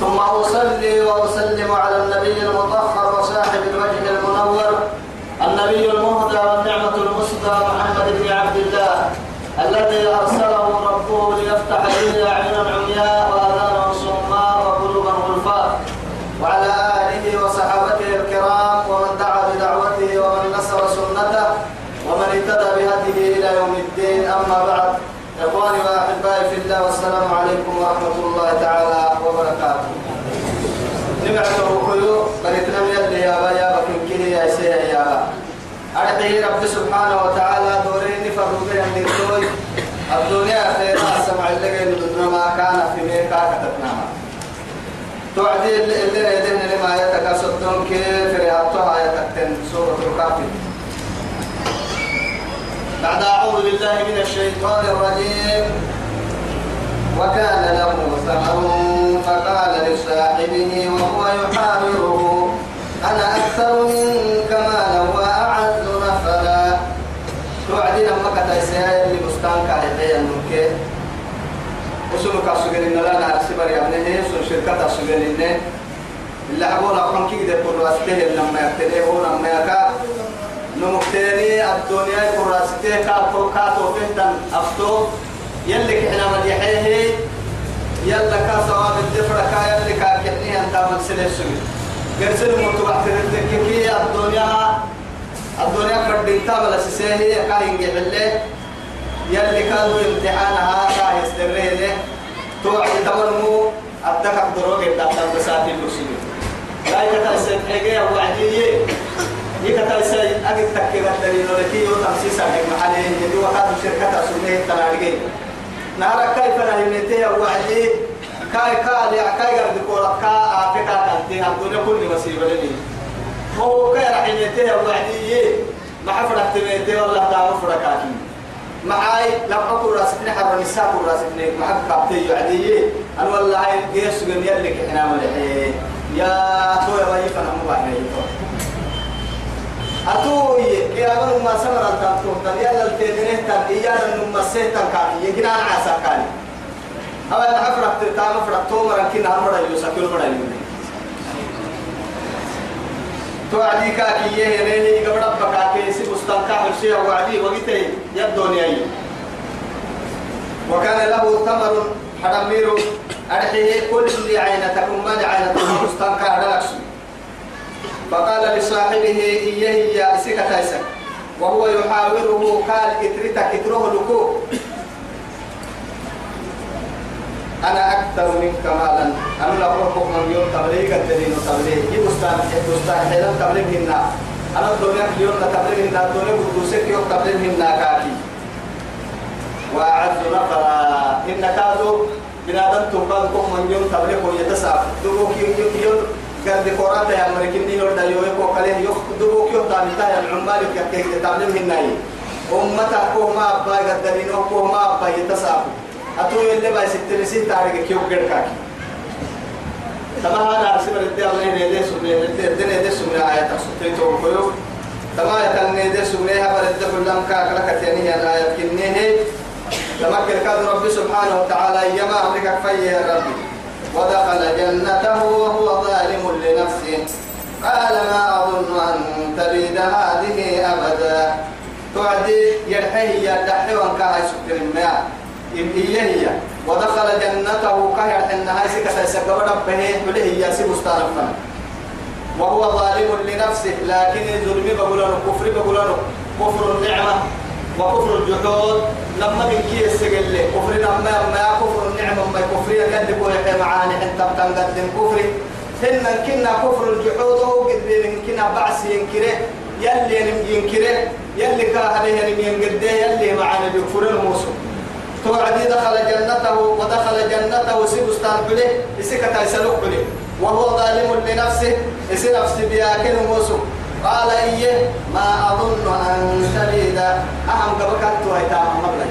ثم أصلي وأسلم على النبي المطهر وصاحب الوجه المنور النبي المهدى والنعمة المسدى محمد بن عبد الله الذي أرسله ربه ليفتح به أعينا عمياء وآذانا صماء وقلوبا غلفاء وعلى آله وصحابته الكرام ومن دعا بدعوته ومن نصر سنته ومن اهتدى بهديه إلى يوم الدين. أما بعد إخواني وأحبائي في الله والسلام عليكم ورحمة الله تعالى نبعته كيو بريتنا من اللي يا بايا بكين كده يا سيا يا با أرحيه رب سبحانه وتعالى دورين فرق بين الدنيا الدنيا خير السمع اللي ما كان في ميكا كتبنا توعدي اللي يدين لما يتكاسدون كيف رياضتها يتكتن سورة الكافر بعد أعوذ بالله من الشيطان الرجيم. وكان له ثمر فقال لصاحبه وسنك سجلنا لنا أرسبر يا ابنه سن شركة سجلنا اللي حقونا قم كي ده واسطه لما هو لما يكا نمكتني الدنيا كراسته كاتو كاتو فهتن أفتو. يلي كحنا مديحيه يلا كاسواب الدفرة كا يلي كاكحني أنت من سلسل. سوي قرسل متوقع تردككي الدنيا الدنيا كردين تابل سيسيه كاين جبله يلي كانوا امتحانها كا يستريه توعد تمرمو أدك دروج الدكتور بساتي المسلمين لا يكتسب حاجة وعديه يكتا يساي أجد تكيب الدليل ولكي يوتمسيس عليك محلين يدي وقاد شركة سنة التنارجين نهارك كيف نهيمتي وعدي كاي كاي كاي قرد كورا كا آفكا كنتي الدنيا كل مصيبة لني هو كاي رحيمتي وعدي ما حفرك تميتي والله دعوة فركاكي معاي لم أكن راسبني حر النساء كن راسبني معك كابتي وعدي أنا والله هاي جيس جميل لك إحنا ملحي. يا تويا بايفا نمو بحنا أتوي يا من ما سمر التابتو تن يلا التدريه تن إيانا نم السيتن كان يجينا عسى كان أما نحفرك تتام فرق تومر كنا همرا يوسكيل مرا يوني وكان له ثمر حرمير أرحيه لصاحبه وهو يحاوره قال كترتا كتره لكو أنا أكثر منك مالا. أنا لا أروح من يوم تبليغ الدليل تبليغ؟ يبستان يبستان حيلا تبليغ هنا أنا الدنيا يوم تبليغ هنا الدنيا بدوسك يوم تبليغ هنا كاكي وأعد نفرا. إن كادوا بنادم تبقى من يوم تبليغ ويتسعف دوك يوم قد كوراتا يا مريكين دي لوردا يويكو كليه يخدبوك يوتا متا يا العمال يكيك تعلم هناي أمتا كو ما أبا قدرينو كو ما أبا يتسابو أتو يلي باي سترسي تاريك كيو قرقاكي تما هذا أرسل ردي الله نيدي سبني ردي نيدي سبني آيات سبتي توقيو تما يتن نيدي سبني هبا ردي كلام كاك لك تيني الآيات كنيه تما كركاد ربي سبحانه وتعالى يما أمريكا كفاية يا ربي. ودخل جنته وهو ظالم لنفسه. قال ما أظن أن تبيد هذه أبدا. تعدي يرحي يدحي وانكاها سكر الماء. إيه هي ودخل جنته كهر حنها سكة سكبر ربه بله ياسي مستانفا وهو ظالم لنفسه لكن الظلم بقولانه كفر بقولانه. كفر النعمة وكفر الجحود. لما من كي السجل كفر لما ما كفر النعمة ما كفر يكذب ويحيى معاني حتى بتنقدم كفر هن كنا كفر الجحود هو قد كنا بعس ينكره. يلي ينكره. يلي كاهله ينقده. يلي معاني بكفر الموسم. توعدي دخل جنته ودخل جنته سيبستان بله يسكت يسلوك بله وهو ظالم لنفسه يصير نفسي بياكل موسو قال إيه ما أظن أن تريد أهم قبكت ويتام مبلغ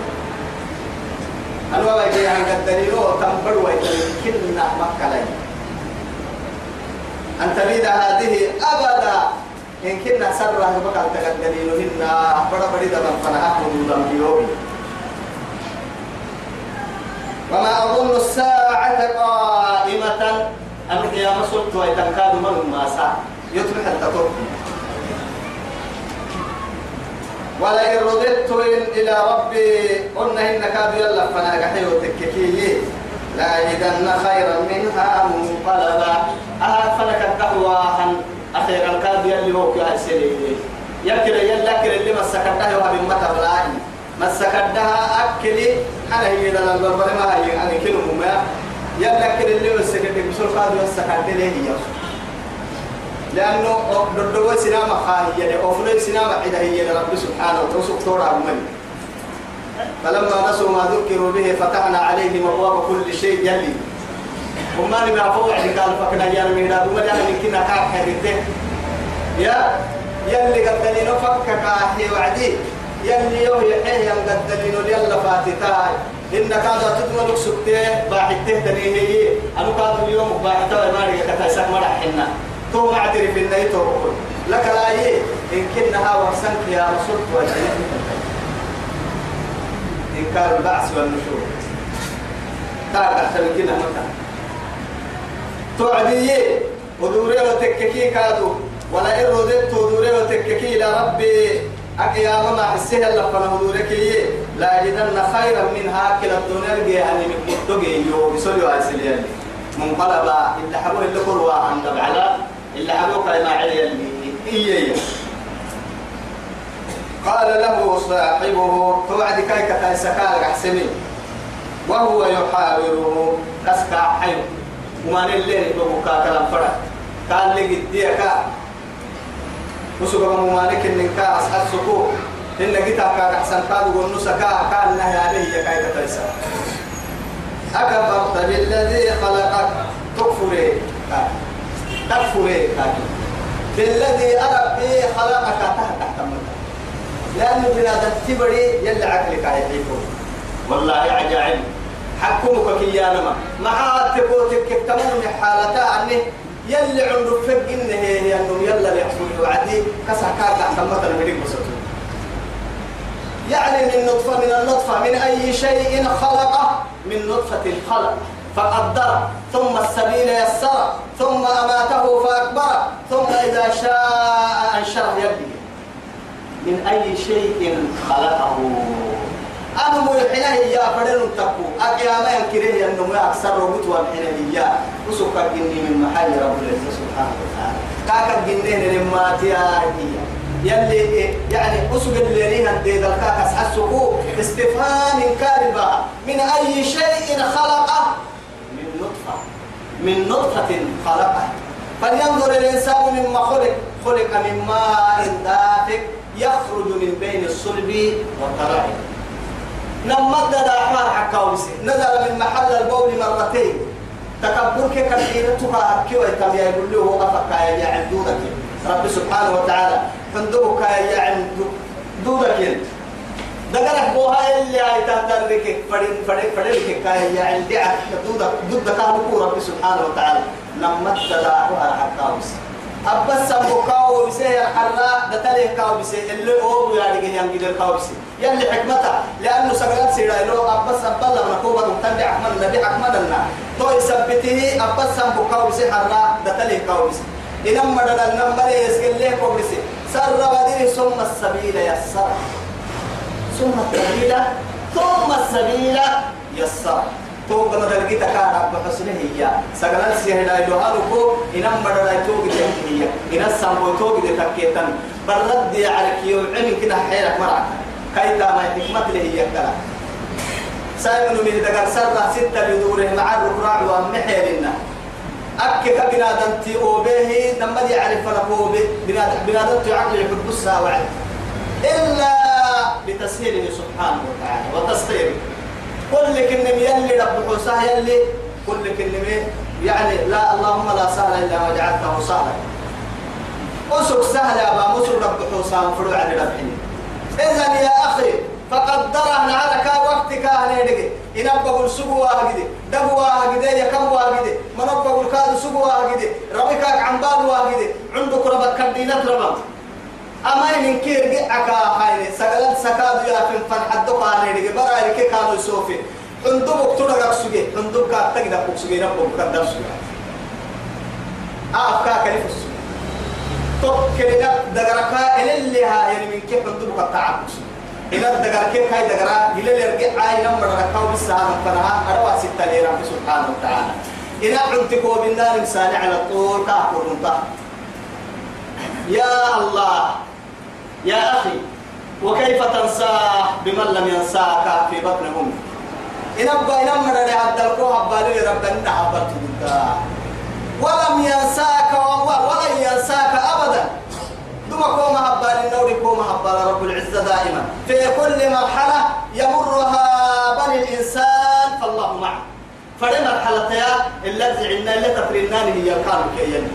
أنا بقى عن قدرينو تنبر ويتام كنا مكة أن تريد هذه أبدا. إن كنا سرها بقى تقدرينو هنا بڑا بڑی دم فنحكم دم يومي وما أظن الساعة قائمة. أنك يا مسلط ويتنكاد من ما ساعة. يطرح التطرق ولئن رددت إلى ربي قلنا إن كاد يلا فنا كحيو تككي لأجدن خيرا منها منقلبا. أهل فلك عن أخيرا كاد يلي هو كي أسيري يكل يلا كل اللي مسكتها بمتا بلاي مسكتها أكلي. أنا هي لنا البربر ما هي أنا كل مما يلا كل اللي مسكتها بسول كاد مسكتها ليه هي. لأنه دردوة سينما خاهية لأفضل سينما عدا هي لرب سبحانه وتعالى تورا عمني فلما نسوا ما ذكروا به فتحنا عليهم أبواب كل شيء يلي. وما لم يعفوا يعني قال فكنا يا هذا وما جاء من كنا كاح حديثه يا يلي قدلين فك كاحي وعدي. يلي يو يحيي يم قدلين يلا فاتتاي إن كذا تدمر سكته باحته تنيه أنا كذا اليوم باحته ما رجع كتاسك مرة حنا. تو معترف إن يتو لك لا يه إن كنا ورسنك يا رسول وجهك إنكار البعث والنشور. تاقع تلقينا متى. توعدي ودوري وتككي كادو. ولا إن رددت ودوري وتككي إلى ربي. أقيام ما حسيه الله فنهدورك لا يجدن خيرا منها كلا الدنيا يعني من مدقي. يو يسولي واسليان منقلبا إلا حبوه اللي قروا عن على. إلا حبوه كلمة علي اللي قال له صاحبه توعد كاي كتاي سكال حسمي وهو يحاوره كسكا حيو. وما نلين بقوكا كلام فرق قال لي قديكا وسوق ممالك إن كا أصحاب سكو إن جيتا كا أحسن كادو ونسكا كان نهي عليه يا كاي كتاي أكبرت بالذي خلقك. تكفري. تكفري. بالذي أربي خلقك تحت تحت لأنه بنادم تبري يلي عقلك يحيكم والله عجائب حكمك كيانما. مع تبوتك تمام حالتا عني يلي عنده فق إنه هي يلا يحصل وعدي كسر كاكا تمت المديك بسطو يعني من نطفة من النطفة من أي شيء خلقه؟ من نطفة خلق فقدر ثم السبيل يسر ثم أماته فأكبر ثم إذا شاء أنشره يبدي من أي شيء خلقه. أنا مو الحين هي فدل تكو أقياما ينكره أنه ما أكثر روبوت والحين هي وسوكا جني من محل رب العزة سبحانه وتعالى. كاكا جنين لما تياري يلي يعني أسوق اللي ريها دي دلكاك أسحسكو استفهام كاربة. من أي شيء خلقه؟ من نطفة. من نطفة خلقه. فلينظر الإنسان مما خلق. خلق من ماء دافق يخرج من بين الصلب والترائب. نمد دا أحوال حكاوسي نزل من محل البول مرتين. تكبر كي كثيرة تكاكي ويتم يقول له أفكا يا عن دودك. رب سبحانه وتعالى فندوك يا عن دودك. دقرك بوها اللي تهترك. فرين فرين فرين كاي يا عن دعك. دودك دودك رب سبحانه وتعالى. نمد دا أحوال حكاوسي أبس سبوكاو بسه الحراء دتله كاو بسه اللي هو يعني جه ينجي الكاو بسه يلي حكمته لأنه سجلات سيرا لو أبس أبلا نكوبة تندع أحمد النبي أحمد لنا تو يثبته أبس حراء دتله كاو بسه إنما مدد النمبر يسكن كاو بسه سر بديه ثم السبيل يسر. ثم السبيل ثم السبيل يسر. تو كنا دلقي تكارا بحسنه هي. سجل سيهدا يلوهالكو إنما بدل توقي هي. إن السامبو توقي تكيتن برد على كيو علم كده حيرك مرة كايتا ما حكمة له هي كلا. سايمن من دقر سرة ستة بدوره مع الركراع ومحيرنا. أكك بنادم تي أوبيه نما يعرف لك بنادم بنادم تعقل يحب الساعة إلا بتسهيله سبحانه وتعالى وتسخيره كل كلمة يلي رب حساه يلي كل كلمة يعني لا اللهم لا سهل إلا ما جعلته سهلا. أسك سهل يا أبا مسر رب حسام فرع عن ربحني إذا يا أخي فقدرنا على كا وقت كان إن أبغى السبوة هجدي دبوة هجدي يكم هجدي من أبغى الكاد سبوة هجدي ربك عن بال هجدي عندك ربك كدينة ربك أما إن كير جعك هاي سجلت سكاد يا فين فن حدك نيجي برا يك كانوا يسوفي عندك تورا ركسوجي عندك كاتك ده كوكسوجي ربك كدر سوجي أفكا كلف سوجي توك كلنا دعركا اللي هاي يعني من كيف كتعب إن الدجار كيف هاي دجرا إلى الرجع عين مرة ركوا بالساعة فنها أروا ستة ليرة سبحانه وتعالى إن عندك بالنار إنسان على طول كافر يا الله يا أخي وكيف تنساه بمن لم ينساك في بطن أمك إن أبقى إن أمر لعبد القوة بالي ربنا عبدت ولم ينساك ولن ينساك أبدا. ثم قوم هبال النور قوم هبال رب العزة دائما. في كل مرحلة يمرها بني الإنسان فالله معه. فلما مرحلة يا الذي عندنا اللي تفرنان هي الكامل كيان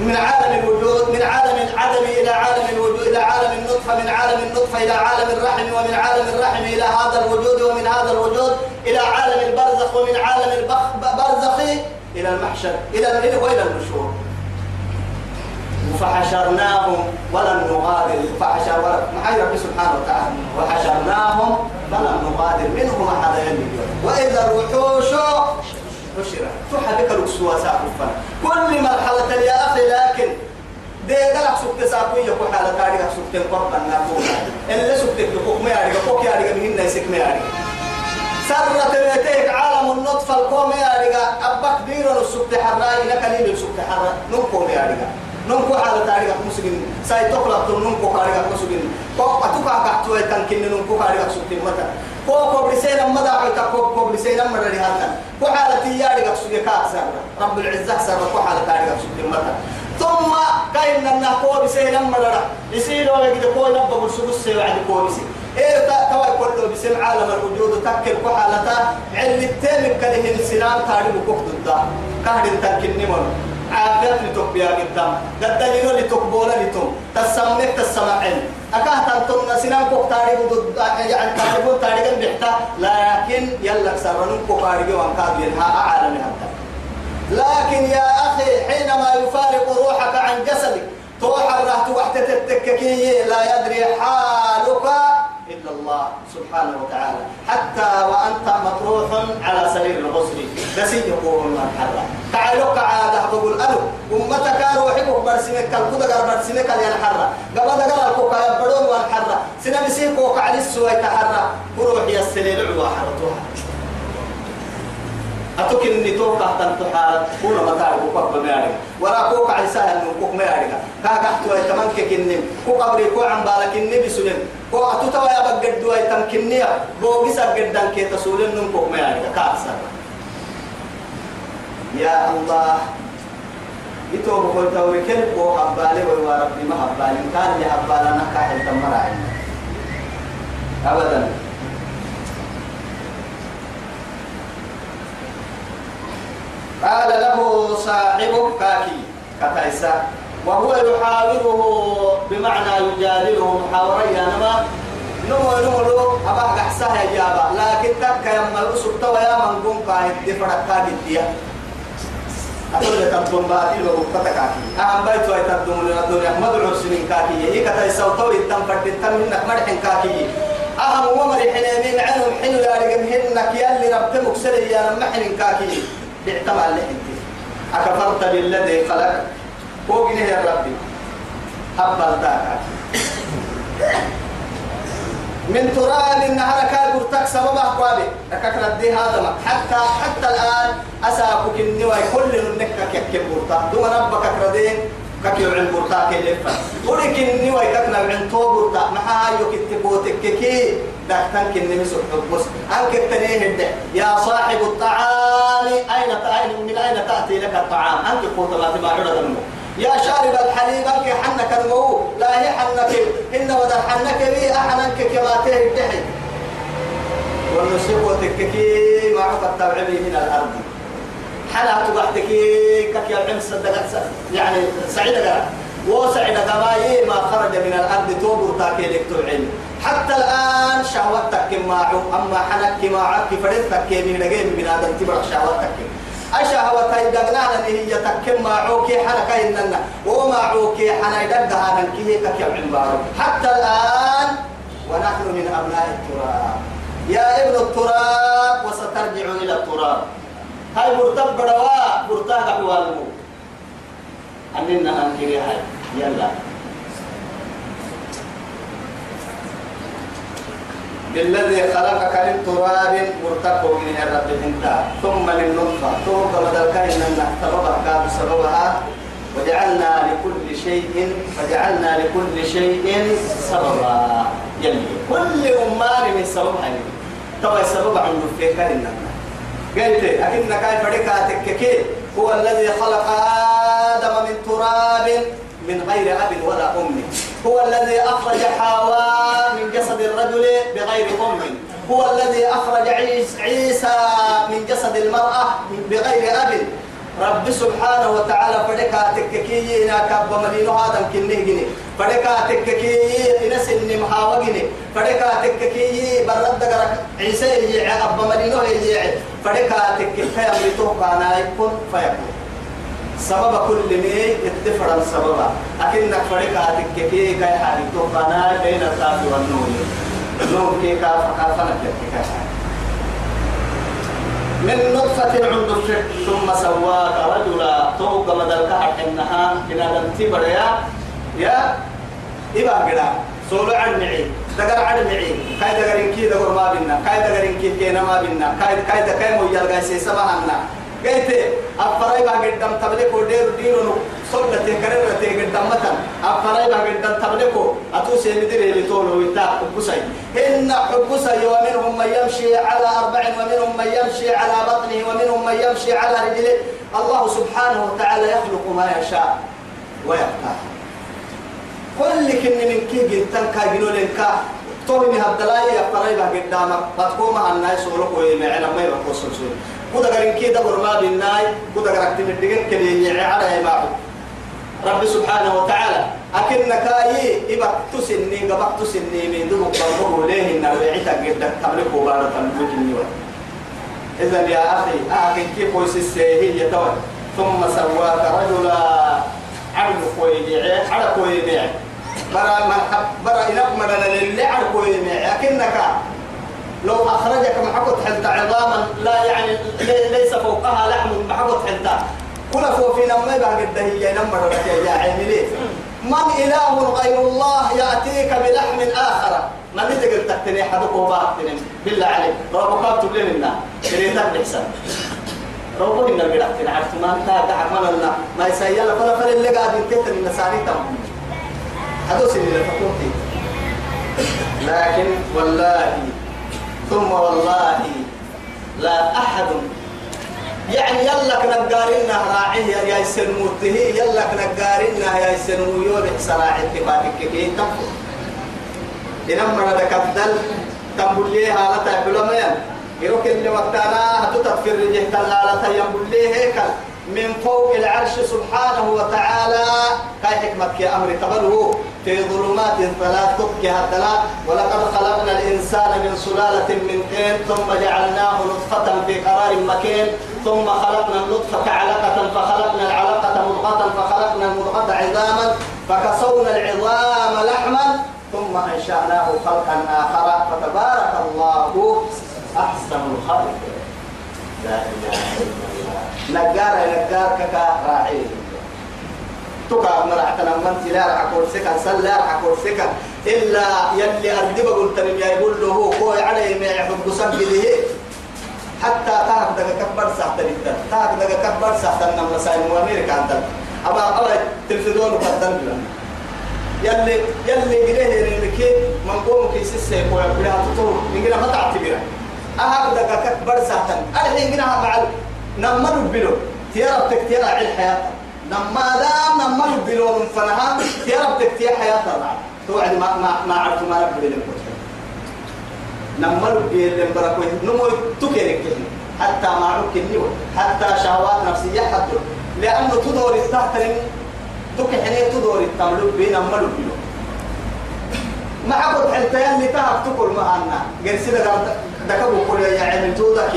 من عالم الوجود من عالم العدم إلى عالم الوجود إلى عالم النطفة من عالم النطفة إلى عالم الرحم ومن عالم الرحم إلى هذا الوجود ومن هذا الوجود إلى عالم البرزخ ومن عالم البرزخ إلى المحشر. إلى وإلى النشور. فحشرناهم ولم نغادر. فحشر محي رب سبحانه وتعالى. وحشرناهم فلم نغادر. منهم أحد وإذا الوحوش حشرت تحبك الوسوى ساقفا كل مرحلة يا أخي لكن دي دلك سكت ساقوي يكو حالة تاريخ سكت قربا ناقونا اللي سكت يكوك ما ياريك كوك ياريك مهن يسك ما ياريك سرة بيتيك عالم النطفة القوم ياريك أبا كبير السكت حراي لك ليل السكت حراي. نمكم ياريك نمكو حالة تاريخ مسجن ساي تقلب تم نمكو تاريخ مسجن كو أتوقع كحتوي تنكين نمكو تاريخ سكت متى. كو بسينا مدى عيتا كو بسينا مرة لهذا كو حالة ياري سكت كاكسر رب العزة سر كو حالة تاريخ سكت متى. ثم كاين النحو بسينا مرة. يسيروا يجد كو نبغى بالسوس وعد كو بسي إيه توا كله بسم عالم الوجود تكر كو حالة علم التامك كده السلام تاريخ كو ضد كهد تكني مرة عافيت لتقبيا قدام. قد دليل لتقبولا لتم. تسمك تسمعين. أكاه تنتم نسينا كوك تاريخ ضد يعني تاريخ تاريخ بحتا لكن يلا سرنون كوك تاريخ وانكاد ينها أعلى من هذا لكن يا أخي حينما يفارق روحك عن جسدك تروح الرهت وحدة التككية لا يدري حالك إلا الله سبحانه وتعالى. حتى وأنت مطروح على سرير الغسل. بس يقول من حرة تعالوا قعادة بقول ألو. أمتك روحك برسمك الكودة برسمك الحرة قبل دقر الكوكا يبدون والحرة سنة بسيك وقع على السوى تحرة بروح يستليل عوا حرتها أتوكل إني توقع تنتحال كونا متاعي كوكا بميارك ولا كوكا على سهل من كوك ميارك كاكا حتوى تمنك كنم كوك أبري كو عم بالك إني بسولين كو أتوتوا يا بقد دوي تمكنيا بوغيسا قدان كي تسولين نم كوك ميارك كاسر يا الله إتو بقول توري كل كو حبالي ويوارب ما حبالي كان لي حبالنا كاحل تمرعين أبدا قال له صاحبه كاكي كتايسا وهو يحاوره بمعنى يجادله محاورة يا نما نمو نمو أبا قحسها يا جابا لكن تك يما الأسر توا يا من قوم قاعد دفرك كاد الديا أقول لك أبدون باتي لو كتك كاكي أهم بيت وي تبدون لنا الدنيا. مدعو سنين كاكي. هي كتايسا وطوي التنفر التم منك مرحن كاكي أهم ومر حنينين عنهم حلو يا رجمهنك يلي ربتمك سري يا نمحن كاكي باعتمال لحنتي أكفرت بالذي خلق فوقني ربي. هبل ذاك من تراب النهر كابر تك سبب أقوابي. أكثر دي هذا حتى حتى الآن أساكك النوى كل النكك يكيم برتا دون ربك كردين كك يعن برتا كلفة ولك النوى ككنا عن تو برتا محا يكتبوتك كي دكتن كن مسح بس أنك التنيه يا صاحب الطعام أين من أين تأتي لك الطعام؟ أنك قلت ما تبع دمه يا شارب الحليب أنك حنك المو لا هي حنك إن ودر حنك بي أحنك كما تهي الدحي والنسيب وتككي معك التوعبي من الأرض. حنا تبعتك كك يا عم صدقت يعني سعيدة وسعد قبائي ما خرج من الأرض توبر تاكي لك العلم حتى الآن شهوتك معه أما حنك معك فريتك من نجيب من هذا تبرع شهوتك. أشهوة يدقنا هي تكم معوك حنك إننا ومعوك حنا يدقها ننكيه كيف عمبارو حتى الآن ونحن من أبناء التراب. يا ابن التراب وسترجع إلى التراب. هاي مرتب بدوا مرتاح حوالمو أننا أنكري هاي. يلا. بالذي خلقك من تراب مرتقب من الرب انت ثم للنطفة. ثم بدلك إن سببها كان سببها وجعلنا لكل شيء وجعلنا لكل شيء سببا. يلي كل أمان من سببها توا السبب عنده في كائننا قلت أكن كيف فريقاتك هو الذي خلق آدم من تراب من غير أب ولا أم. هو الذي أخرج حواء من جسد الرجل بغير أم هو الذي أخرج عيسى من جسد المرأة بغير أب. رب سبحانه وتعالى فدكا تككي إنا كاب مدينو هذا كنه جني. فدكا تككي إنا سن محاوة جني. فدكا تككي برد دقرك عيسى يجي أب مدينو يجي فدكا تككي أمريتو كان يكون فيكون. سبب كل مي اتفر السبب أكنك فريقا تككي كي حالي. توقنا بين الكاف والنون. نون كي كاف كافنا تككي من نطفة عند الشك ثم سواك رجلا. توق مدلك حقنها كنا دمتبر يا يا إبا قدا سولو عن معي. دقر عن معي. كاي دقرين كي دقر ما بينا كاي دقرين كي كينا ما بينا كاي كاي دقاي مو يلقاي سيسما عنا قلت أفراي بها قدام تبلكو دير ديرو صلة تكرر تقدم مثلا. أفراي بها قدام تبلكو أتوسي مدير اللي تولو ويتا حبسي إن حبسي ومنهم من يمشي على أربع ومنهم من يمشي على بطنه ومنهم من يمشي على رجله. الله سبحانه وتعالى يخلق ما يشاء ويختار. كل كن من كي جنتن كا جنولن كا. تومي هبدلاي أفراي بها قدامك. بتقوم عن الناس ولقوا يمعنا ما يبقوا سلسل كودا غارين كي دبر ما بالناي كودا غارك تمدين كلي على ما رب سبحانه وتعالى أكن كاي إبا تسني قبق تسني من دون قلبه ليه إن وعيتا قد تملكه بارة المجن إذا يا أخي أكن كي قويس السيهي يتوى ثم سواك رجلا عبد قوي على قوي بيع برا من برا إنك مدنا للي على أكنك لو أخرجك محبط حتى عظاما لا يعني ليس فوقها لحم محبط حتى كل فوق في نمي بعد الدهية نمر يا عاملي من إله غير الله يأتيك بلحم آخر؟ ما تقدر تقتني؟ حدك وباقتني بالله عليك. ربك اكتب لنا كريتك بحسن ربك إن القرأت عرفت؟ ما أنت دعك لنا ما يسيلا فلا فلا اللي قاعد ينكتر النساني تم هدوس اللي لفتوتي لكن والله ثم والله لا أحد. يعني يلك نقارنا راعيه يا يسنموته يلك نقارنا يا يسنمو سراع اتفاقك كي تنفو إنما ردك الدل تنبليه هالة علماء يروك اللي وقتنا هتتفر رجه تلالة ينبليه هيكل. من فوق العرش سبحانه وتعالى. كاي حكمة يا أمر تبلغ في ظلمات ثلاث تبكي ثلاث. ولقد خلقنا الإنسان من سلالة من طين ثم جعلناه نطفة في قرار مكين. ثم خلقنا النطفة علقة فخلقنا العلقة مضغة فخلقنا المضغة عظاما فكسونا العظام لحما ثم أنشأناه خلقا آخر. فتبارك الله أحسن الخلق. لا إله إلا الله. نجار نجار كك راعي. تقع مرعتنا من تلا رح كل سكن سلا رح كل سكن إلا يلي أردب قلت لي يقول له هو عليه ما يحب سبله حتى تاك دقا كبر ساعة تلك تاك دقا كبر ساعة النمل سايم وامير كانت. أبا أبا تلفزيون وقدم يلي يلي قليه لكي من قوم كي سيسي كويا بلها تطور نقول ما تعتبره. أهاب دقا كبر ساعة الحين قلها مع نمر بلو. تيرا بتكتيرا عيد حياتك نما دام نما يبلون فنها. تيرا بتكتير حياتها توعد ما ما ما عرفت ما رب بلين نما يبلون بركوي نمو تكيرك حتى ما عك النور حتى شهوات نفسية حد لأنه تدور التحترم تك حنين تدور التملك بين أملك بينه ما حقول حتى يلي تهب تقول معنا قال سيدة دكبوا كل يا عمل جودك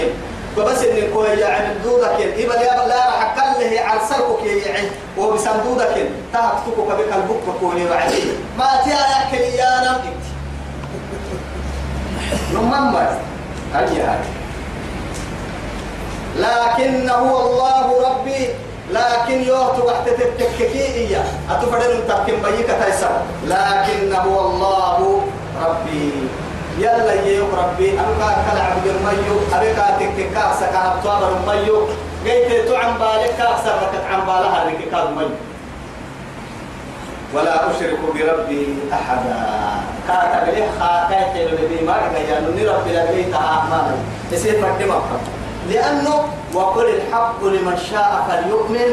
وبس إن كل يا عمل جودك إبا يا لا راح كله عرسلك يا عمل وبسندودك تهب تقول كبك البك كوني وعدي ما تيا يأكل يا نمت نمم هاي هاي لكن هو الله ربي. لكن يوت وقت تتككي إياه. أتفرد تبكي بيك تيسر لكن هو الله ربي. يلا يوك ربي أنك كلا عبد الميو أبيك تككا سكا أبطاب الميو. قيت تعم بالك ركت عن بالها رككا الميو. ولا أشرك بربي أحدا. كاتب لي خاتات الذي ما رجع نربي لبيتها أعمالا يصير فردما لأنه وقل الحق لمن شاء فليؤمن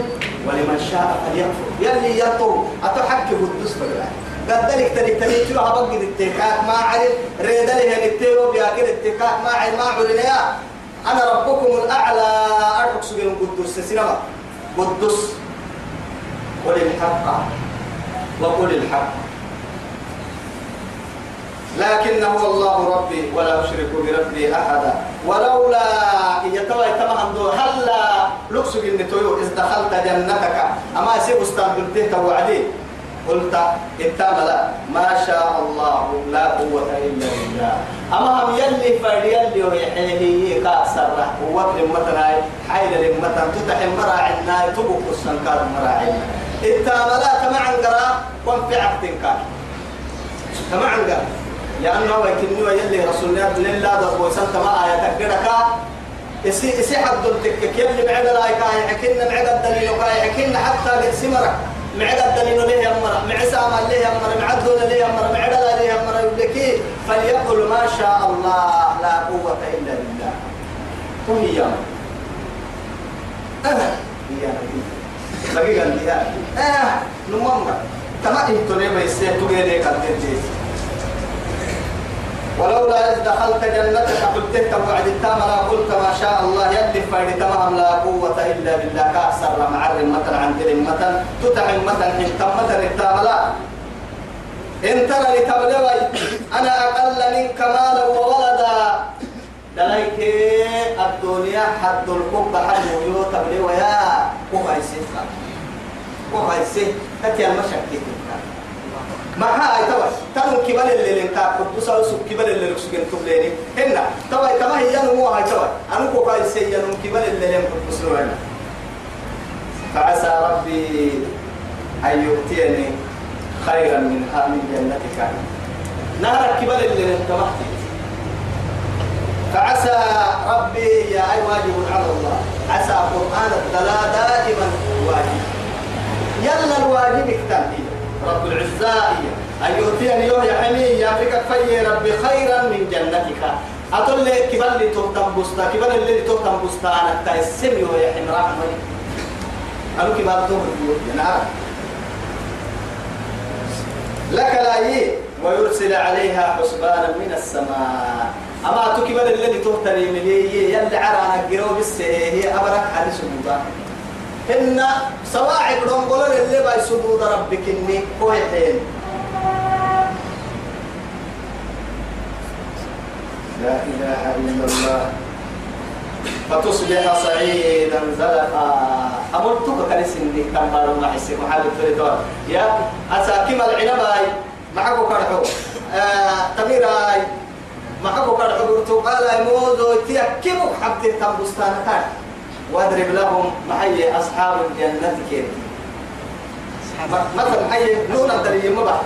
ولمن شاء فليكفر. يلي يطو أتحكي الدس فقلا قد ذلك تلي تلي تلو هبقى الاتكاك ما عرف ريد له الاتيرو بياكل الاتكاك ما عرف ما عرف أنا ربكم الأعلى أرحك سجن قدس سينما. قدس قل الحق. وقل الحق. لكنه الله ربي ولا أشرك بربي أحدا. ولولا يتوى يتوى عنده هلا لقسك إن تويو إذ دخلت جنتك. أما سيب استنبلته وعدي قلت اتملا ما شاء الله لا قوة إلا بالله. أما هم يلي فرد يلي ويحيه كأسر قوة لمتنا حيل لمتنا تتح مراعنا تبقى السنكار مراعنا اتملا تمعن قرا وانفي عقدك تمعن قرا لأنه ويكني ويلي رسول الله لله ده بوسان تما آية تكدك إسي إسي حد التكك يلي بعد لا يكاي حكينا بعد الدليل كاي حكينا حتى لسمرك. معد الدليل ليه يمر معسى ما ليه يمر معدون ليه يمر معد لا ليه يمر يقول فليقل ما شاء الله لا قوة إلا بالله. هم هي أه. هي لقي قال لي آه نمم تما إنتو ليه ما يصير تقول ليه ولولا إذ دخلت جنتك قلت وعد التام لا قلت ما شاء الله يدي فرد تمام لا قوة إلا بالله. كأسر مع الرمة عن رمة تتعم متى حتمة التام لا. إن ترى لتبلغي أنا أقل منك مالا وولدا. دليك الدنيا حد القبة حد ويو تبلغ. يا كوهايسي كوهايسي تتيا المشكلة ما هاي توا تنو كبل اللي لنتا قدوس أو سب كبل اللي ركسكن تبليني هنا توا كما هي نمو هاي توا أنا كو كاي سي ينم كبل اللي لن قدوس لنا فعسى ربي أن يؤتيني خيرا من من جنتك. نهر كبل اللي لنتمحتي فعسى ربي يا أي واجب على الله. عسى قرآن الدلاء دائما واجب. يلا الواجب اكتب رب العزة أن يؤتيني يوم يحمي يا فيك في ربي خيرا من جنتك. أتول لي كبل لي تهتم بستا كبل اللي تهتم بستا أنا تيسم يوم يحمي رحمة أنا كبل تهتم ينعرف لك لا يي ويرسل عليها حسبانا من السماء. أما تكبل الذي تهتري من يلي عرانا قروا بالسي هي أبرك حديث مبارك إن سواعد رنقل اللي باي سدود ربك إني كويتين لا إله إلا الله. فتصبح صعيدا زلقا أمرتك كنسني كم بارو ما حسي محل الفريدور يا أساكم العنباي معكو كرحو. آه تميراي معكو كرحو. برتقال موزو تيكمك حبتي تنبستانتان واضرب لهم محي أصحاب الجنة كيف مثلا محي نون الدليل ما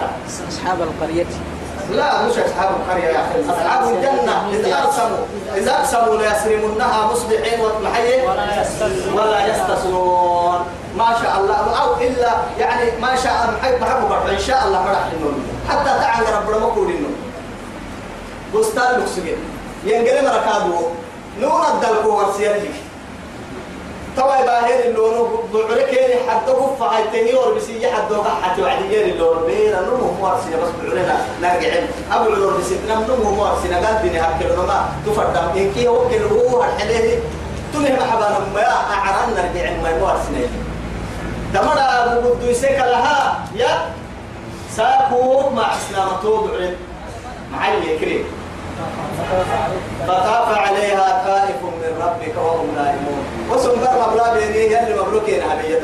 أصحاب القرية. لا مش أصحاب القرية يا أخي. أصحاب الجنة. إذا أقسموا إذا أقسموا ليسرمنها مصبحين ومحي ولا يستسلمون. ما شاء الله. أو إلا يعني ما شاء محب محب إن شاء الله فرح لنون حتى تعالى ربنا مقول إنه بستان لكسجين ينقل مركادو نون الدلكو ورسيالك توا باهر اللون بعرك حتى قف هاي اور بسي حد دوقع حتى وعد غير اللون. بير نمو مارسي بس بعرنا نرجع أبو اللون بسي نم نمو مارسي نقال دني هكذا ما تفردم إن كي هو كل هو الحلية تنه محبانا ما أعران نرجع ما يوار سنين تمر أبو بدو يسك لها يا ساكو مع إسلام توب معي كريم. فطاف عليها ربك وهم نائمون. وسنبر مبلا بيني يلي مبروكين هبيه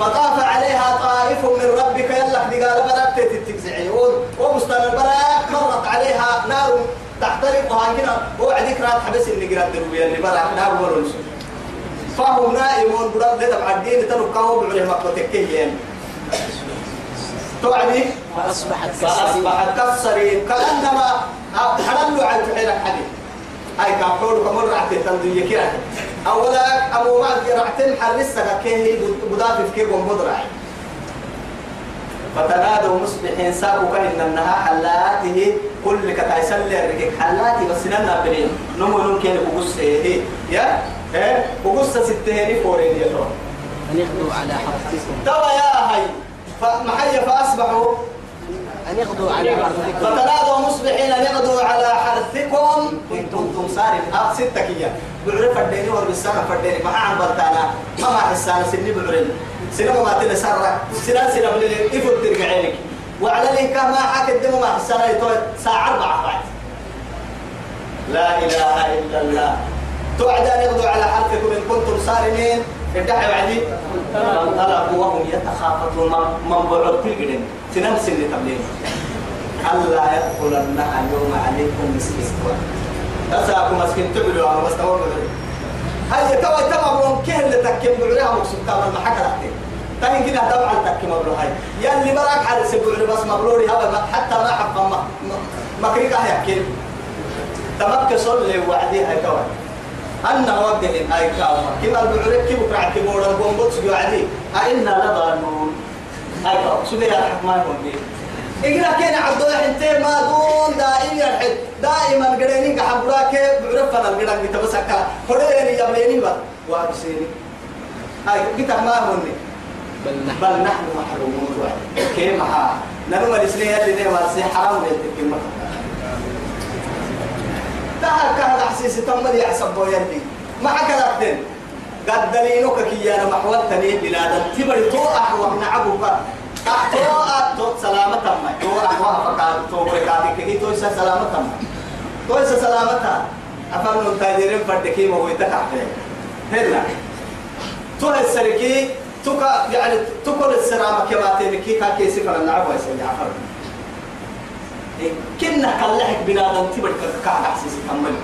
فطاف عليها طائف من ربك يلا دقال براك تتكزعيون وبستان البراك مرت عليها نار تحترق هكذا وعديك رات حبس اللي قرأت دروية اللي براك نار ولنس فهم نائمون. براد ده معدين تنقوا بعليه مقبتكيين. توعدي؟ فأصبحت كالصريم. كأنما حللوا على فعلك حديث هاي كابور كمر رعت تندوي كده أولا أبو ما رعتين حرسك كه بدافع كه ومدرع فتنادوا مصبحين ساقوا كهن النها حلاته كل كتايسل لرجك حلاتي بس ننا بنين نمو نمكن بقصة هي. يا؟ ها بقصة ستهني فورين يا أن يغدوا على حرثكم توا يا هاي. فمحيا فأصبحوا أن يغدوا على حرثكم. فتنادوا مصبحين أن يغدوا على حرثكم. إن كنتم صارم آه ستة كيا. بعرف فرديني وربسانا فرديني. ما عن بلتانا. ما ما حسانا. سني بعرف سنة ما تنا سرة سنة سنة بلي إفر ترجع عينك. وعلى لك ما حك الدم ما حسانا. يتوه ساعة أربعة بعد لا إله إلا الله. توعد أن يغدوا على حرثكم. إن كنتم صارمين. ادعي وعدي فانطلقوا وهم يتخافتون من بعد تلقين. سنم سنة تبلين. ألا يدخلنها اليوم عليكم مسكين تساكم مسكين. تبلوا أنا بس تقول هاي توا توا بلون كه اللي تكيم بعليها مقصود كامل ما حكى لحتي تاني كده طبعا تكيم مبلو هاي. يلي براك حد سبعلي بس مبلوري هذا حتى ما حق ما ما كريك هيحكي تمك صلي وعدي هاي توا. أنا وجه أي كاما كما البعرك كيف كرع كبورا بومبوتس يعدي أئنا لضالون أي كاما سبيل الحكمان هم إجرا كان عبد الله أنت ما دون دائما يرحل دائما قرينين كحبراك بعرفنا القران بتبسك فريني يبليني بقى وابسيني أي كتاب ما هوني بل نحن. بل نحن محرومون. كيف ها. نرمى الإسلام اللي واسي حرام للتكلمة تها كهذا حسيس تمر يحسب يدي ما كذبتن قد دليلك كي أنا محول تنيه بلاد تبري تو أحوى نعبك تو تو سلامة تم تو أحوى فقال تو بركاتك كي تو إسا سلامة تم تو سلامة أفهم تاجرين فردكي ما هو يتكحل هلا. تو السركي تو يعني تكون السلامة كما تنكي كاكيسي فلن نعبوا يسمي عفر. كنا كلحك بنادم تبرك كعب حسيس كمل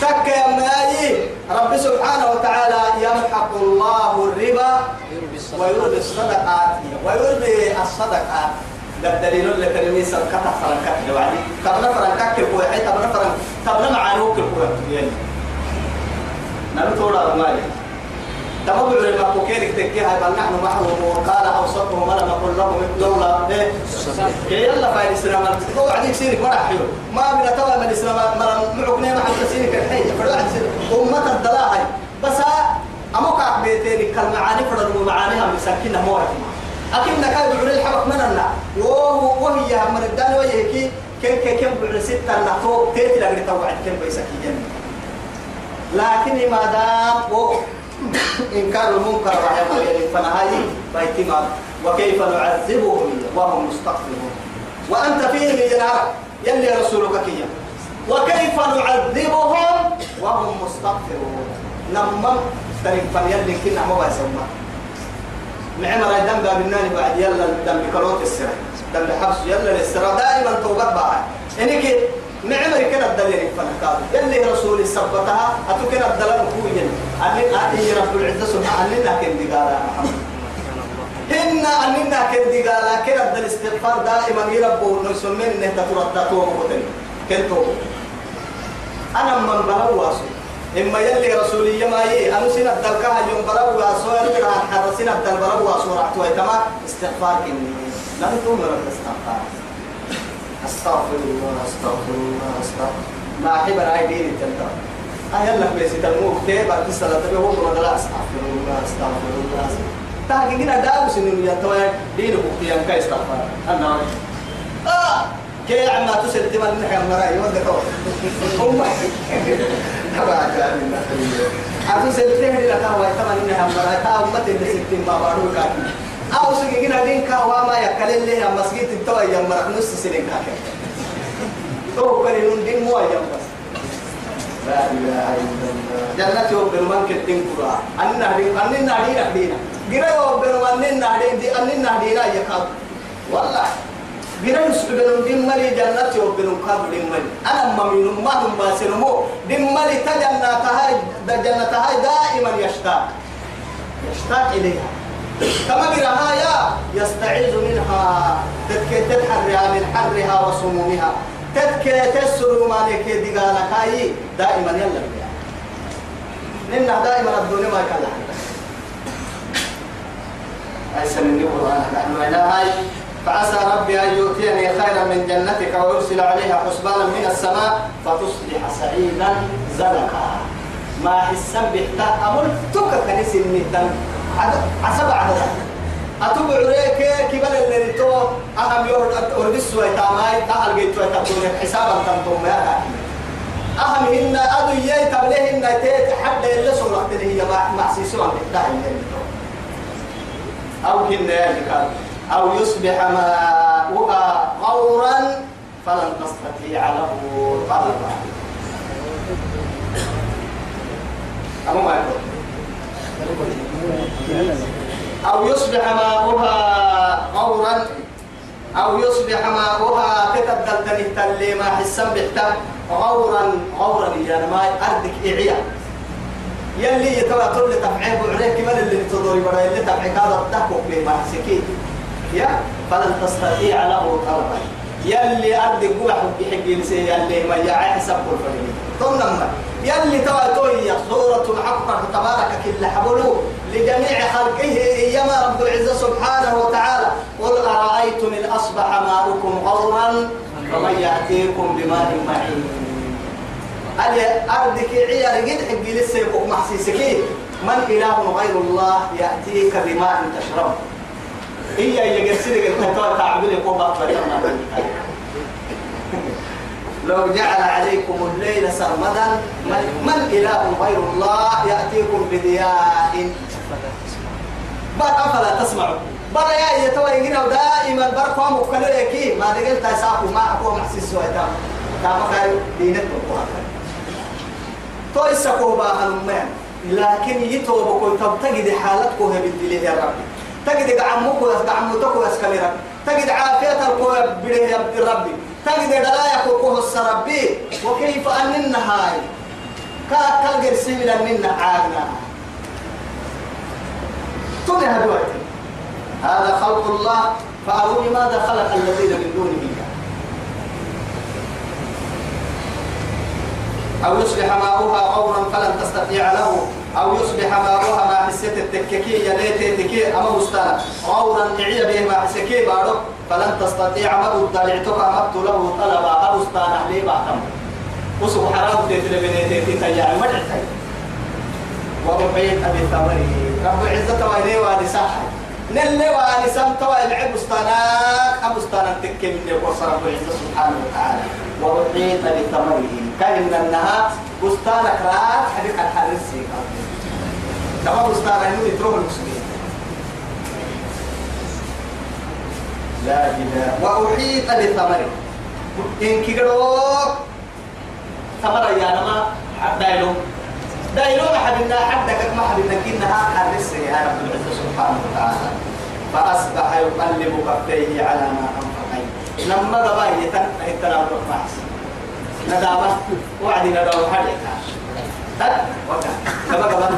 تك يا ماي رب سبحانه وتعالى يمحق الله الربا ويربي الصدقات ويربي الصدقات. ده الدليل اللي كلمي سرقة فرنكك لوعدي تبنا فرنكك الكويحي تبنا فرنك تبنا معانوك الكويحي يعني نبي تورا مالي تمام لما كوكيرك تكي هاي بل نحن محروم وقال اوسطهم ولا نقول لهم لولا إيه؟ كي يلا فايد الاسلام هو عديك سيرك مرح حلو ما من توا من الاسلام مرة معقني ما حتى سيرك الحين. سيرك أمة الدلاهي بس اموك بيتين كالمعاني فرد ومعانيها مساكينها موعد نكاي بعري الحبك من النا وهو وهي من الدان وهي كي كم كم بعري ستة نحو تيتي لقري توعد كم بيسكي لكن ما دام إنكار المنكر الله فنهاي بايتما وكيف نعذبهم وهم مستغفرون. وأنت فيهم جنار يلي رسولك كيا. وكيف نعذبهم وهم مستغفرون. نمم. تريك فيلي كنا ما بيسمى معمر الدم باب الناني بعد. يلا الدم بكروت السرع دم بحبس. يلا للسرع دائما توبت بعد إنك معمر كده الدليل فنكاد يلي رسول سبتها أتو كده الدليل كويا أني أتي رب العزة سبحانه أننا كن دقالا محمد. هن أننا كن دقالا كده الدل استغفار دائما يربو نسمين إنه تترد توم قتل كن توم أنا من بلو واسو. إما يلي رسولي ما يي أنا سنة الدلكها يوم بلو واسو يلي راح حرسنا الدل بلو واسو رعتوا كما استغفار كني لا تقوم رب استغفار أستغفر الله أستغفر الله أستغفر ما أحب أنا دين التلتا أهل لك بس تلمو كتير بعد الصلاة تبي هو بقول لا؟ أستغفر الله أستغفر الله تاكي كنا داوس إنه يتوه دين بكتير كاي استغفر؟ أنا آه! كي عما تسل تمن نحن مراي وده كوا هم تبع كان أتو سلته لك هو تمن إنها مرة تا أمة اللي ستين ما بارو كان أو سجينا دين كوا ما يكلل له مسجد التوى يوم مرة نص سنين كاك تو كلين دين مو يوم بس لا إله إلا الله. جنة يوم بنمان كتين كرا أننا دين أننا دين أدينا غير يوم بنمان دين دي أننا دينا يكاد. والله. غير يسبب دين مالي جنة بنمان كاد دين مالي أنا ما من ما هم باسلمو دين مالي تجنة هاي جنة هاي دائما يشتاق. يشتاق إليها. كما قراها يا يستعيذ منها. تذكر تتحرها من حرها وسمومها. تذكر تسر ما لك دقالك هاي دائما يلا بيها لأنها دائما الدنيا ما يكلها. أيسا من نحن إلى هاي. فعسى ربي أن يؤتيني خيرا من جنتك ويرسل عليها حسبانا من السماء فتصبح سعيدا زلقا ما حسن بحتا أقول توكا كنس النتن عسب عددا أتوب عليك كبل اللي تو. أهم يورد أردس ويتاماي أهل جيت ويتابون حسابا تنتم يا أهم هن أدو يي تبليه هن تيت حد اللي سورة هي مع مع سيسوان بالدعم أو هن أو يصبح ماؤها غورا فلن تستطيع له طلبا. أما ما يقول أو يصبح ماؤها غورا أو يصبح ماؤها تتدلدل تلي ما حسن بحتا غورا غورا يا ما أردك إعيا. يلي يتوى تقول تفعيه عليك من اللي تدوري برا اللي تفعيك هذا الدهوك لي ما حسكين يا فلن تستطيع له طلبا. يلي أردك قوة بحق يلسي يلي ما يعي حسب الفريق ثم يلي توي سورة الحق تبارك كل حبلو لجميع خلقه إيما رب العزة سبحانه وتعالى. قل أرأيتم إن أصبح ماؤكم غورا فمن يأتيكم بماء معين. ألي أردك عيار قد حق لسه يبقى محسيسكي. من إله غير الله يأتيك بماء تشرب. هي يجسدك التكوى تعبير يقوم بأطلع لو جعل عليكم الليل سرمدا من, من إله غير الله يأتيكم بضياء؟ بل أفلا تسمعوا بل يا يتوى يجينا دائما بركوا مكلوكي ما دقلت ساقوا ما أقوى محسس ويتام كما كاي دينك بقوها تو يسقوا باها المهم لكن يتوى بكل تبتقد حالتكم بالدليل يا ربي تجد عمك وعمتك واسكالي تجد عافية القوة بله يا ربي. تجد دلايا كوكوه السربي. وكيف أن هاي كا كالجر سيلا منا عادنا تنها دلوقتي هذا خلق الله. فأروني ماذا خلق الذين من دونه؟ أو يصبح ماؤها غورا فلن تستطيع له أو يصبح ماؤها ما حسيت التككي يليت تكي أما مستانا. غورا نعي به ما حسكي بارو. فلن تستطيع ما ضلعتك أمبت له طلبا. أبستانا لي بعتم وسب حرام تيت لبنيتي تيجي مدعتي وربيت رب العزة وإليه وادي صاحي نلي توا العب تكي من رب سبحانه وتعالى. وأحيط بثمره كأن أنها بستانك راك حديك الحرسي كما بستان إنه يتروه المسلمين لا إله وأحيط بثمره إن كيروك ثمرة يا نما دايلو دايلو حدنا حدك ما حدنا كنها حرسي يا رب العزة سبحانه وتعالى فأصبح يقلب كفيه على ما أنفق لما ضبا يتن يتناول الرأس ندامة وعد نداو حدك تد كما كما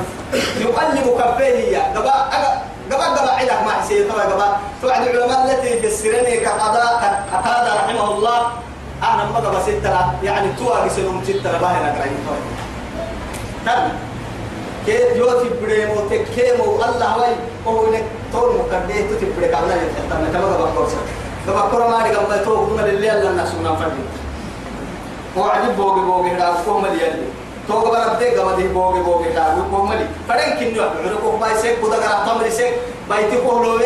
يقلب كفيه قبا قبا قبا عندك ما حسي طبعا قبا توعد العلماء التي السرين كقضاء قتادة رحمه الله أنا ما قبا ستة يعني توا بسنهم ستة باهي نقرأين تد كيف يوتي بريمو تكيمو الله وي هو إنك تول مكرديه تتي بريك الله يتحتم كما قبا كورسا قبا كورا ما دي قبا تو كنا للي الله الناس من فردي هو عجب بوغي بوغي لا كوم لي تو قبا ربدي قبا دي بوغي بوغي لا كوم لي فدن كنيو عركو باي سيك غرا تمري سيك بايتي كولوك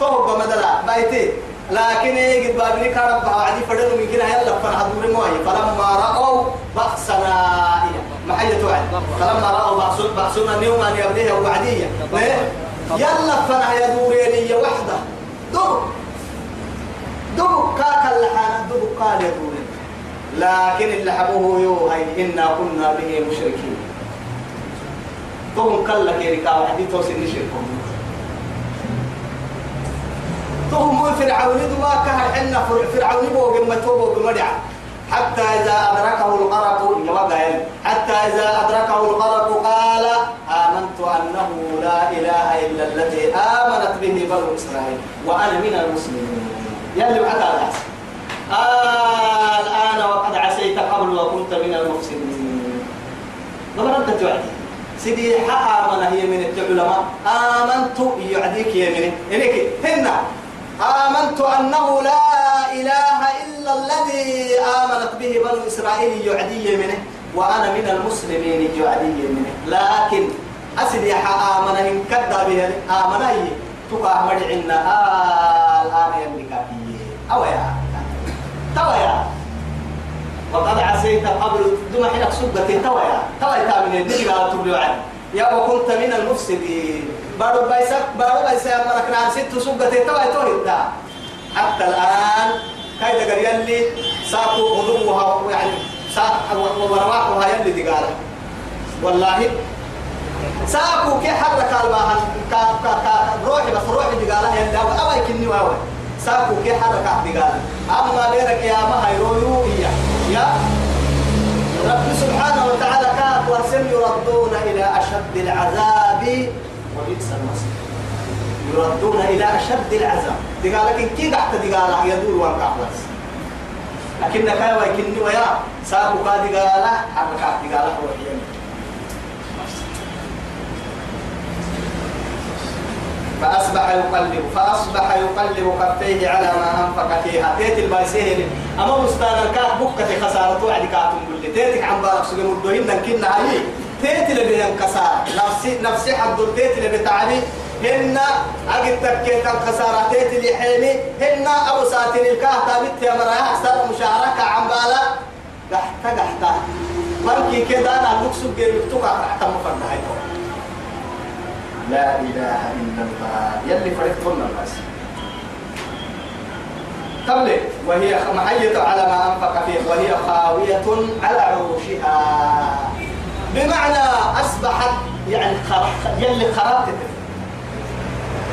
تو قبا مدلا بايتي لكن يجد بابني كارب بعدي فدن ممكن هيلا فن حضور موي فلما رأوا بأسنا محية وعد فلما رأوا بأسنا بأسنا اليوم أن يبنيها وعدية يلا فنا يا دوريني وحدة دو دو كاك اللحان دو قال يا دوري لكن اللي حبوه يو هاي إنا كنا به مشركين. تهم كلا كيركا وحدي توسن نشركهم تهم فرعون؟ دوا كهر حنا فرعون بوغ ما توبو بمدع حتى إذا أدركه الغرق حتى إذا أدركه الغرق قال آمنت أنه لا إله إلا الذي آمنت به بنو إسرائيل وأنا من المسلمين. يلي بعد آه الآن وقد عسيت قبل وكنت من المفسدين. ما ردت وعدي سيدي حق آمن هي من العلماء. آمنت يعديك يا مني إنك هنا. آمنت أنه لا إله إلا الذي آمنت به بنو إسرائيل يعدي منه. وأنا من المسلمين يعدي منه. لكن أسدي آمن إن كذا به. آمن هي. تقع مدعنا آه الآن يملك أو يا توا يا وقد عسيت قبل دم حينك سبتي توا يا توا يا من الدنيا قال تبلي عني يا وكنت من المفسدين. بارو بايسك بارو بايسك مرك نعم ست سبتي توا يتوه حتى الآن كايدا قال يلي ساقوا غدوها يعني ساق ورواحها يلي دي قال والله ساقوا كي حرك الباهن. روحي بس روحي دي قال يلي أو يكني واوي. ساقوا كي حرك دي قال أما ليرك يا ما هيرويو يا رب سبحانه وتعالى كان ورسل يردون إلى أشد العذاب وبئس المصير. يردون إلى أشد العذاب. إن كي تحت دقالة يدور وانقع بس لكن كاي ويكني ويا ساقو كا دقالة حركات دقالة وحيان فأصبح يقلب فأصبح يقلب كفيه على ما أنفق فيها. تيت البايسيه أما مستان الكاك بكة خسارة وعد كاتم قل تيتك عم بارك سجن الدهين كنا هاي. تيت اللي بين كسار نفسي نفسي حد تيت اللي بتعلي هن أجد تكيت الخسارة تيت اللي حيني هن أبو ساتين الكاه تابت يا مرايا أحسن مشاركة عم بالا. قحتا قحتا مركي كده أنا بكسب جيب تقع تحت مفردها لا إله إلا الله. يلي فريق كنا الناس قبل وهي محية على ما أنفق فيه. وهي خاوية على عروشها. بمعنى أصبحت يعني خر... يلي خربت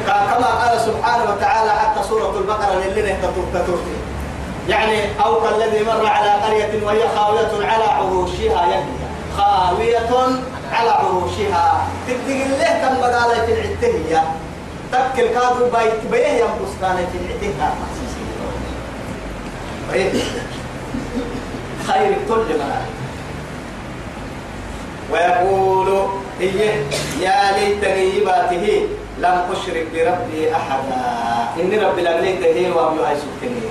كما قال سبحانه وتعالى حتى سورة البقرة اللي نهتطور يعني أو كالذي مر على قرية وهي خاوية على عروشها. يلي خاوية على عروشها. تدق الله تم قال في العتهية. تكل كادو بايت بيه ينبس كان في العتهية. خير كل ملائكة ويقول هي يا ليتني باته لم أشرك بربي أحدا. إني ربي لقليت هي وأبي هاي سكني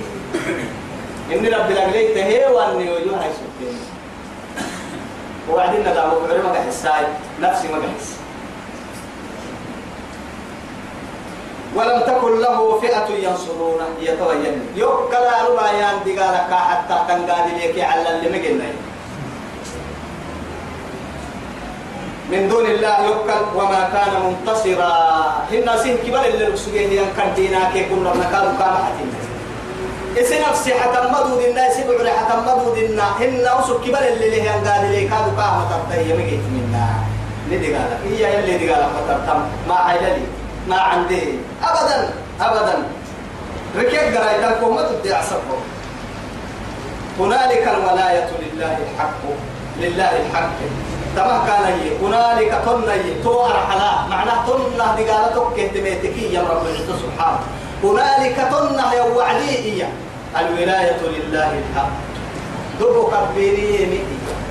إني ربي لقليت هي وأني وجوه سكني وبعدين ندعو بعلم ما قحساي نفسي ما قحس ولم تكن له فئة ينصرونه يتوين. يوكل ربا يان دقالك حتى تنقاد ليك على اللي مقلنا من دون الله يوكل وما كان منتصرا. هن سين كبر اللي رسوله ين كدينا كي كنا نكاد كما حتين إسي نفسي حتمدوا دينا إسي بعلي حتمدوا دينا هن أوسو كبر اللي ليه قال لي كادو كاما تبتهي مجيت منا ندي قال. هي اللي دي قال. فتبتم ما حيللي ما عندي. أبدا. أبدا. ركيب قرايتكم ما تبدي أعصبكم هنالك الولاية لله الحق. لله الحق. تمام كان هي. هنالك تنا هي تو أرحلا معناه تنا دي قالتك كهتميتك يا رب العزة. سبحانه. هنالك تنا يا وعدي الولاية لله الحق. دبو كبيري مئي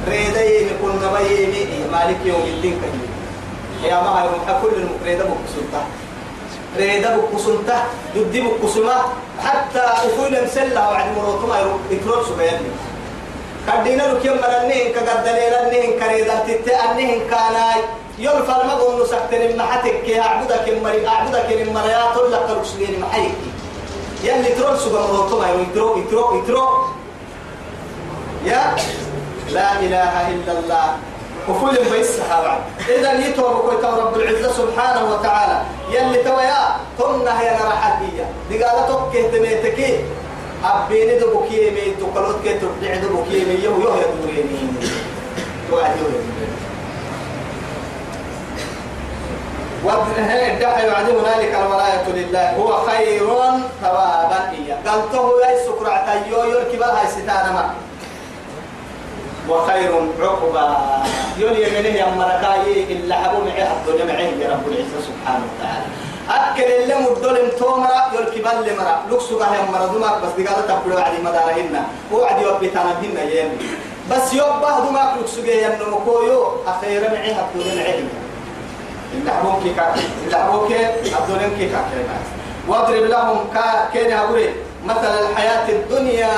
ريدي كن نبي مالك يوم الدين كهي يا ما كل المقريدة بكسلتا ريدة بكسلتا دبدي بكسما حتى أفول مسلا وعد مروتما يتروت سبياني كدينا لك يوم مرنين كقدلين النين كريدا تتي النين كاناي. يوم فالمقوم نسكتن محتك يا أعبدك المري أعبدك المريات ولا كرسلين محيك. يلي ترول سبا مروتما يترو يترو يترو يا لا إله إلا الله. وكل بيس الصحابة إذا يتوب كويتا رب العزة سبحانه وتعالى. يلي تويا تمنا هي نرحاتية دي قالتك كهتميتكي أبيني دو بكي مي تقلوت كي تبدع دو بكي مي يو يو يدوريني. توعد يدوريني والدحي وعد هنالك الولاية لله. هو خير ثوابا إياه. قالته يا سكرة يو يركب هاي ستانا ما. وخير عقبا. يولي يمنه يا مركاي إلا حبو معي الدنيا معي رب العزة سبحانه وتعالى. أكل اللي مدول تومرا يركب اللي مرا لكسو يا مرا دومك بس دي قالت تقولوا عدي مدارهن وعدي وبيتانا هن يمي. بس يوبه دومك لكسو جاي النمكويو أخيرا معي الدنيا معي إلا حبوك كا إلا حبوك الدنيا كا واضرب لهم كا كين أبوري مثل الحياة الدنيا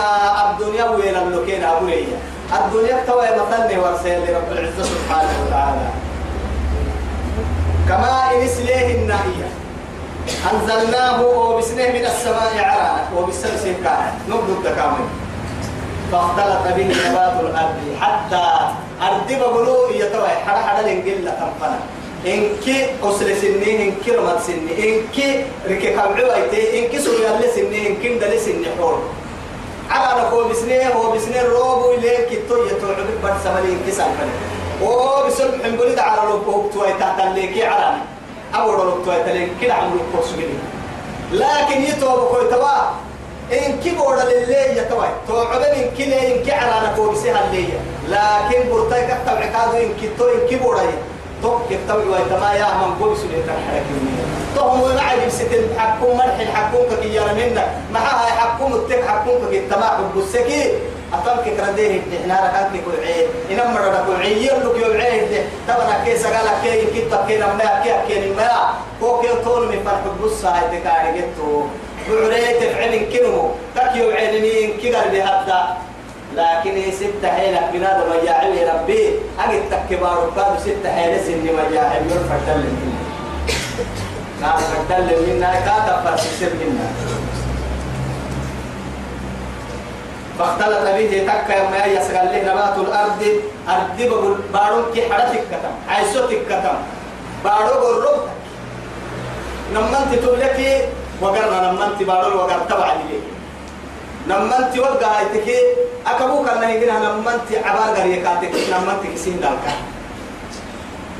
الدنيا وين اللوكين أبوري الدنيا توي مثلني ورسل لرب العزة سبحانه وتعالى. كما إن سليه النهية أنزلناه وبسنه من السماء عرانا وبالسلس كان نبض التكامل. فاختلط به نبات الأرض حتى أرض بقولوا يتوي حدا حدا لنجل تنفنا إنك أسل سنين إنك رمت سنين إنك ركب عويتي إنك سوريا لسنين إنك دل سنين حور على نقول بسنين هو بسنين روبو إليك كتو يتوعد بر سمالي إنك سالفني oo bisol xambulida caralo koogtu ay tahtaleeki carani awro to ay talen kila amru ko sugini lakin yito ko tawa in kiboda lille ya tawa to odan in kile in ki carana ko bisi halleya lakin burtay ka tawi kadu bisu de tan harakini to hum wa ali sitin hakum marh hakum ka kiyara minna ma ha hakum tek hakum ka kitama busaki أتمك كرديه إحنا ركعت كل عيد إن مرة كل عيد يلوك يوم عيد تبنا كيس قال كي كيت كينا ما كي كينا ما هو كي طول من فرح بص هاي تكاري جتو بعريت فعل كنمو تك يوم عيدني كي قلبي هذا لكن ستة حيلة بنادم يجاعل ربي. أجد تكبار وكاد ستة حيلة سني مجاعل. يرفع تلم منا نعم فتلم منا كاتب فرسيسر منا فاختلط به تكا ما يسغل له نبات الأرض. أرض بقول بارون كي حدثك كتم. عيسوتك كتم. بارو بالرب نمنت تولك وقرنا نمنت بارو وقر تبع لي نمنت وقع هايتك اكبوك الله يجينا نمنت عبار غريكاتك نمنت كسين دالك.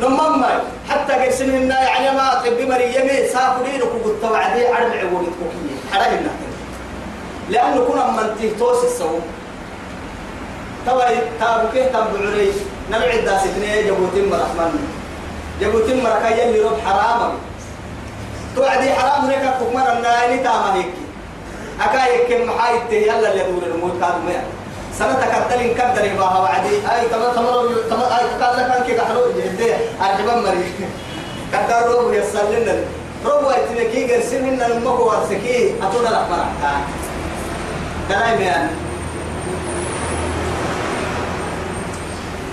نمم حتى قرسن يعني ما طب مريمي سافرين وكنت توعدي عرب عبودك كوكيه حرقنا لأنه كنا من تهتوس السوم توا تابوكيه تابو علي نبع الداس اثنين جبوتين مرحمن. جبوتين مركا يلي رب حرام توعدي حرام هيك كمر النايني تاما هيك أكا يك محايد يلا اللي يدور الموت كاد ميا سنة كتلين كدر يباها وعدي أي تمر تمر تمر أي قال لك أنك كحلو جدي أرجبا مري كتر روب يسلنا روب ويتنكي قرسين إن المكو ورسكي أتونا لك مرحكا كلام يعني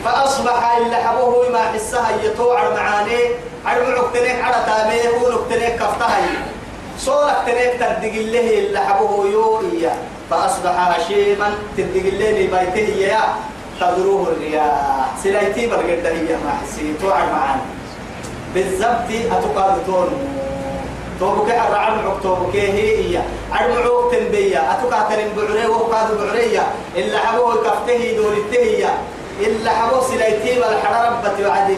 فأصبح إلا حبوه ما حسها يطوع معاني عرب عكتنيك على تاميه ونكتنيك كفتها صورك تنيك تدق الله إلا حبوه يوئيا فأصبح هشيما تدق الله بيته يا تدروه الرياح. سلايتي برقد هي ما حسي. توع معاني بالضبط أتقاد تونه توبك الرعب توبك هي هي عرب تنبيا. أتوقع ترين بعري وقاد بعرية إلا حبوه كفته دور التهية إلا حبوه سلايتي والحرارة ربتي وعدي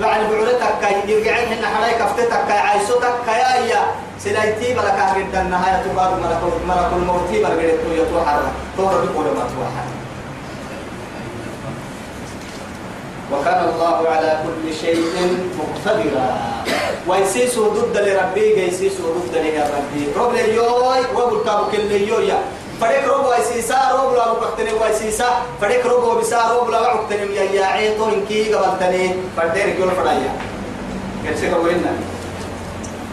بعد بعرتك يرجعين هنا حراي كفتتك كي عايشتك كي يا سلايتي بلا كهرد النهاية تقاد ملك ملك الموت برجعت يتوه حرة توه بقول ما توه وكان الله على كل شيء مقتدرا. ويسيسو ضد لربي يسيسو ضد لربي رب ليوي وقل كابو كل يويا فريق روب ويسيسا روب لا وقتني ويسيسا. فريق روب وبسا روب لا وقتني يا يا عيطو إنكي قبلتني. فردير كل فرايا كيف وين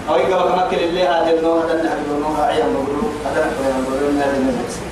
أو يقبل كما كل اللي هذا النوع هذا النهر النوع عيان بقولوا هذا النوع بقولوا هذا النوع